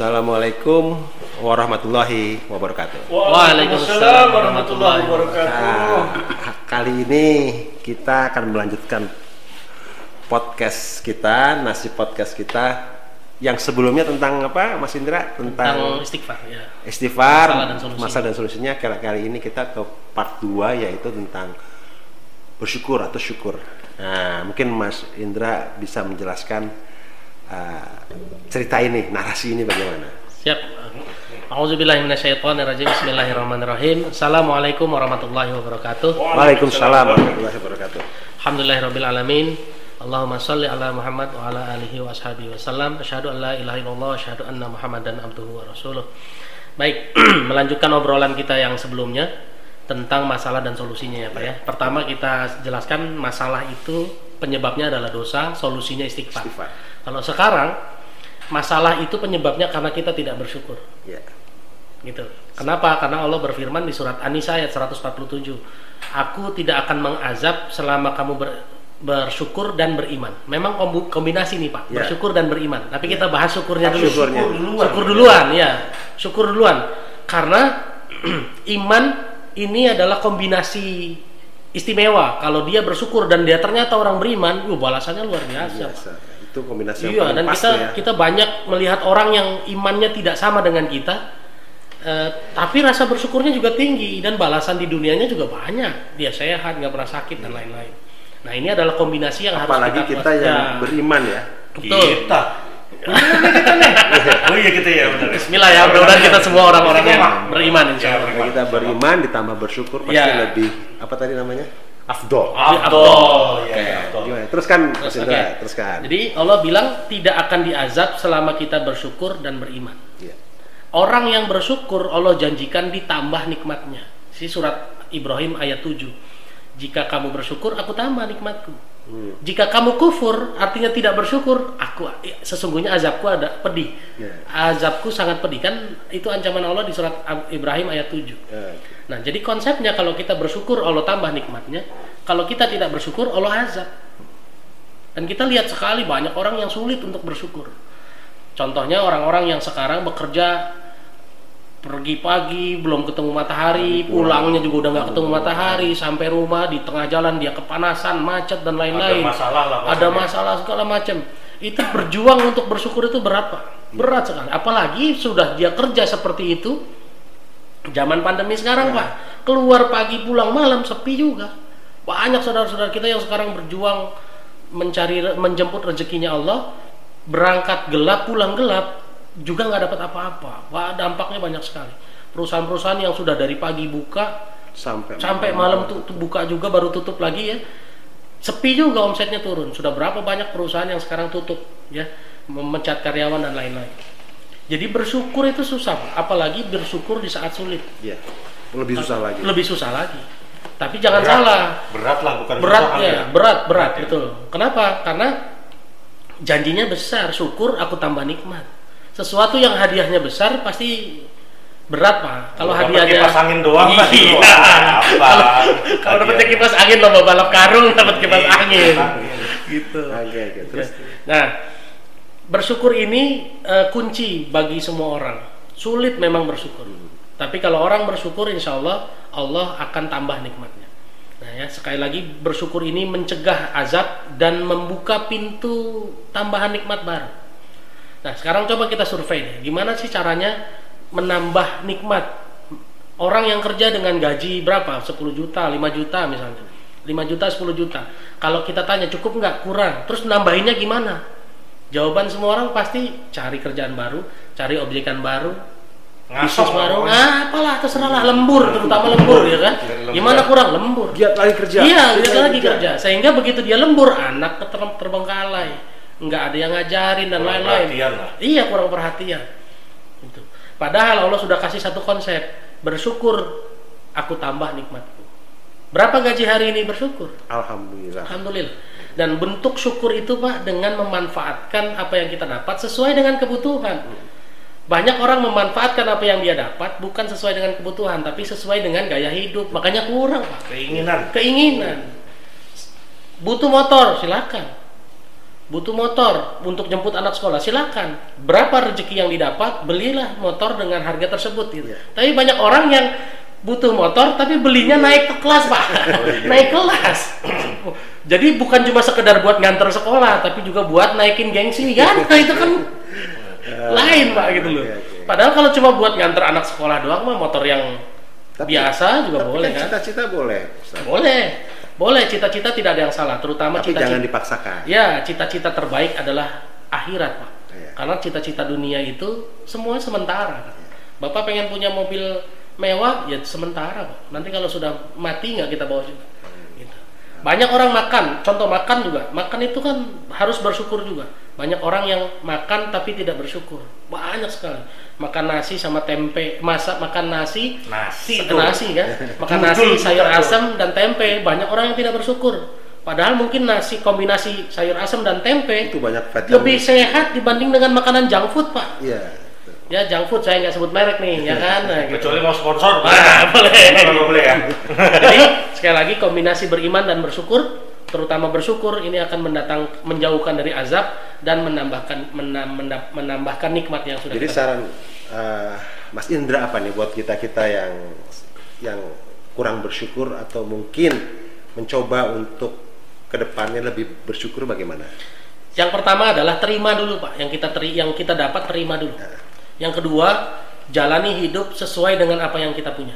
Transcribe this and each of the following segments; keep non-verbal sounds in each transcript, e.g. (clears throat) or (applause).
Assalamualaikum warahmatullahi wabarakatuh. Waalaikumsalam warahmatullahi wabarakatuh. Nah, kali ini kita akan melanjutkan podcast kita, nasi podcast kita yang sebelumnya tentang apa, Mas Indra? Tentang Tentang istighfar ya. istighfar, Masalah dan solusi. masalah dan solusinya. Kali kali ini kita ke part 2 yaitu tentang bersyukur atau syukur. Nah, mungkin Mas Indra bisa menjelaskan uh, cerita ini, narasi ini bagaimana? Siap. Auzubillahi minasyaitonirrajim. Bismillahirrahmanirrahim. Assalamualaikum warahmatullahi wabarakatuh. Waalaikumsalam warahmatullahi wabarakatuh. Alhamdulillahirabbil alamin. Allahumma shalli ala Muhammad wa ala alihi wa ashabihi wasallam. Asyhadu an la ilaha illallah wa asyhadu anna Muhammadan abduhu wa rasuluh. Baik, (clears throat) melanjutkan obrolan kita yang sebelumnya tentang masalah dan solusinya ya Pak ya. Pertama kita jelaskan masalah itu penyebabnya adalah dosa, solusinya istighfar. Istighfar. Kalau sekarang masalah itu penyebabnya karena kita tidak bersyukur. Ya. gitu. Kenapa? Karena Allah berfirman di surat An-Nisa ayat 147. Aku tidak akan mengazab selama kamu ber- bersyukur dan beriman. Memang kombinasi nih Pak, Ya. bersyukur dan beriman. Tapi kita bahas syukurnya dulu. Syukurnya. Syukur duluan, ya. Syukur duluan. Karena (clears throat) iman ini adalah kombinasi istimewa. Kalau dia bersyukur dan dia ternyata orang beriman, yuh, balasannya luar biasa. Pak. Itu kombinasi yang Iya, paling dan pas kita tuh ya. kita banyak melihat orang yang imannya tidak sama dengan kita, eh, tapi rasa bersyukurnya juga tinggi dan balasan di dunianya juga banyak. Dia sehat, nggak pernah sakit dan lain-lain. Nah ini adalah kombinasi yang Apalagi harus kita, kita yang Ya, beriman ya. betul. Kita. (laughs) oh iya kita ya benar. Bismillah ya, mudah-mudahan kita semua orang-orang yang beriman insya Allah. Kalau kita beriman ditambah bersyukur pasti Ya. lebih apa tadi namanya? Afdol. Abdul. Oke, Ya, Abdul. gimana? Teruskan Mas Indra, oke. teruskan. Jadi Allah bilang tidak akan diazab selama kita bersyukur dan beriman. Iya. Orang yang bersyukur Allah janjikan ditambah nikmatnya. Si surat Ibrahim ayat 7. Jika kamu bersyukur, aku tambah nikmatku. Hmm. Jika kamu kufur, artinya tidak bersyukur, aku sesungguhnya azabku ada pedih. Ya. Azabku sangat pedih kan itu ancaman Allah di surat Ibrahim ayat 7. Ya, Nah, jadi konsepnya kalau kita bersyukur Allah tambah nikmatnya, kalau kita tidak bersyukur Allah azab. Dan kita lihat sekali banyak orang yang sulit untuk bersyukur. Contohnya orang-orang yang sekarang bekerja pergi pagi belum ketemu matahari, pulangnya juga udah nggak ketemu matahari, sampai rumah di tengah jalan dia kepanasan, macet dan lain-lain. Ada masalah lah Ada masalah segala macam. Itu berjuang untuk bersyukur itu berat, Pak. Berat sekali. Apalagi sudah dia kerja seperti itu, Zaman pandemi sekarang, Pak, keluar pagi pulang malam sepi juga. Banyak saudara-saudara kita yang sekarang berjuang mencari menjemput rezekinya Allah, berangkat gelap pulang gelap juga nggak dapat apa-apa. Wah, dampaknya banyak sekali. Perusahaan-perusahaan yang sudah dari pagi buka Sampai sampai malam tuh tuh buka juga baru tutup lagi ya. Sepi juga omsetnya turun. Sudah berapa banyak perusahaan yang sekarang tutup ya, memecat karyawan dan lain-lain. Jadi bersyukur itu susah, apalagi bersyukur di saat sulit. Iya. Lebih susah lagi. Lebih susah lagi. Tapi jangan Berat. salah, Berat lah bukan berat susah, ya, ya. berat, berat, Berat ya. betul. Kenapa? Karena janjinya besar, syukur aku tambah nikmat. Sesuatu yang hadiahnya besar pasti berat pak. Kalau hadiahnya kipas angin doang kan. Iya. (laughs) Kalau dapat kipas angin lomba balap karung dapat kipas Iya. angin. gitu. Oke, oke. Terus Nah, bersyukur ini eh, kunci bagi semua orang. Sulit memang bersyukur. Tapi kalau orang bersyukur, insya Allah Allah akan tambah nikmatnya. Nah ya, sekali lagi bersyukur ini mencegah azab dan membuka pintu tambahan nikmat baru. Nah sekarang coba kita survei deh, gimana sih caranya menambah nikmat? Orang yang kerja dengan gaji berapa? 10 juta, 5 juta misalnya. 5 juta, 10 juta. Kalau kita tanya cukup nggak? Kurang. Terus nambahinnya gimana? Jawaban semua orang pasti cari kerjaan baru, cari objekan baru, Ngasong baru. Nah, apalah terserah lah lembur, terutama lembur ya kan. Lembur. Gimana kurang lembur? giat lagi kerja. Iya, Giat dia lagi kerja. Sehingga begitu dia lembur, anak terbengkalai, nggak ada yang ngajarin dan lain-lain. Iya, kurang perhatian. Gitu. Padahal Allah sudah kasih satu konsep, bersyukur aku tambah nikmatku. Berapa gaji hari ini bersyukur? Alhamdulillah. Alhamdulillah. Dan bentuk syukur itu Pak dengan memanfaatkan apa yang kita dapat sesuai dengan kebutuhan. Banyak orang memanfaatkan apa yang dia dapat bukan sesuai dengan kebutuhan, tapi sesuai dengan gaya hidup. Makanya kurang Pak Keinginan. keinginan butuh motor silakan butuh motor untuk jemput anak sekolah silakan. Berapa rezeki yang didapat belilah motor dengan harga tersebut gitu. Iya. tapi banyak orang yang butuh motor tapi belinya naik ke kelas pak. (laughs) Naik kelas. (clears throat) Jadi bukan cuma sekedar buat nganter sekolah tapi juga buat naikin gengsi kan (laughs) nah, itu kan lain pak gitu loh. oke, oke. padahal kalau cuma buat nganter anak sekolah doang mah motor yang Tapi- biasa juga Tapi boleh kan kan? cita-cita boleh Ustaz. boleh boleh cita-cita tidak ada yang salah terutama tapi cita-cita jangan dipaksakan Ya, cita-cita terbaik adalah akhirat, Pak. Iya. Karena cita-cita dunia itu semua sementara. Bapak pengen punya mobil mewah, ya sementara, Pak. Nanti kalau sudah mati nggak kita bawa juga. Gitu. Banyak orang makan, contoh makan juga. Makan itu kan harus bersyukur juga. Banyak orang yang makan tapi tidak bersyukur. Banyak sekali. Makan nasi sama tempe, masak makan nasi Nasi tuh. nasi kan (laughs) makan nasi sayur asam dan tempe banyak orang yang tidak bersyukur padahal mungkin nasi kombinasi sayur asam dan tempe itu banyak vitamin lebih sehat dibanding dengan makanan junk food pak iya ya junk food saya nggak sebut merek nih ya kan nah, (laughs) gitu. Kecuali mau sponsor. Ah, boleh. Kalau boleh ya. (laughs) jadi sekali lagi kombinasi beriman dan bersyukur terutama bersyukur ini akan mendatang menjauhkan dari azab dan menambahkan menambahkan nikmat yang sudah Jadi kita saran eh, Mas Indra apa nih buat kita kita yang yang kurang bersyukur atau mungkin mencoba untuk ke depannya lebih bersyukur bagaimana? Yang pertama adalah terima dulu pak, yang kita teri, yang kita dapat terima dulu. Yang kedua jalani hidup sesuai dengan apa yang kita punya.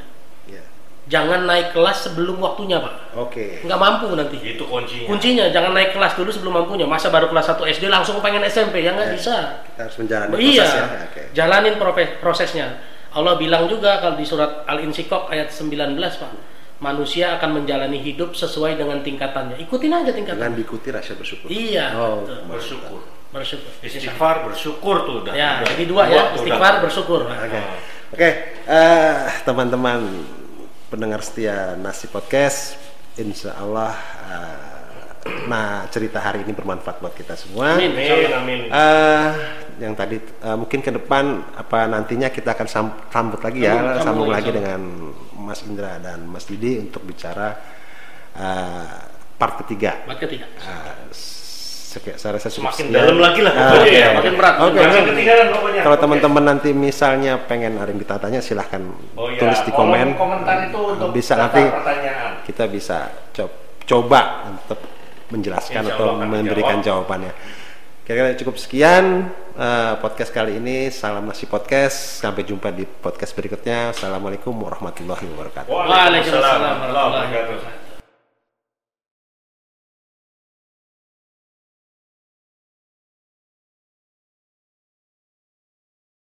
Ya. Jangan naik kelas sebelum waktunya pak, Oke. nggak mampu nanti. Itu kuncinya. Kuncinya jangan naik kelas dulu sebelum mampunya. Masa baru kelas 1 SD langsung pengen SMP ya nggak bisa. Kita harus menjalani iya, prosesnya. Oke. jalanin profe- prosesnya. Allah bilang juga kalau di surat Al-Insyikok ayat 19 pak, manusia akan menjalani hidup sesuai dengan tingkatannya. Ikutin aja Dengan tingkatannya. diikuti rasa bersyukur. Iya, Oh, betul. Bersyukur. bersyukur. Istighfar bersyukur tuh udah. Ya, udah. jadi dua ya, istighfar udah. bersyukur. Oke, oke, eh, teman-teman pendengar setia Nasi Podcast, Insya Allah, eh, nah cerita hari ini bermanfaat buat kita semua. Amin. Amin. Eh, yang tadi eh, mungkin ke depan apa nantinya kita akan sam- sambut lagi ya, Sambung, sambung, lagi dengan Mas Indra dan Mas Didi untuk bicara eh, part ketiga. Buat ketiga. Eh, sek- saya rasa Semakin sekian. dalam lagi lah Ah, oke. ya. Makin berat. Oke. Ketinggalan pokoknya. Kalau Oke. teman-teman nanti misalnya pengen ada yang kita tanya silahkan Oh iya, tulis di komen. komentar itu untuk bisa nanti pertanyaan. kita bisa co- coba untuk menjelaskan Insya atau memberikan dijawab. jawabannya. Kira-kira cukup sekian eh, podcast kali ini. Salam nasi podcast. Sampai jumpa di podcast berikutnya. Assalamualaikum warahmatullahi wabarakatuh. Waalaikumsalam warahmatullahi wabarakatuh.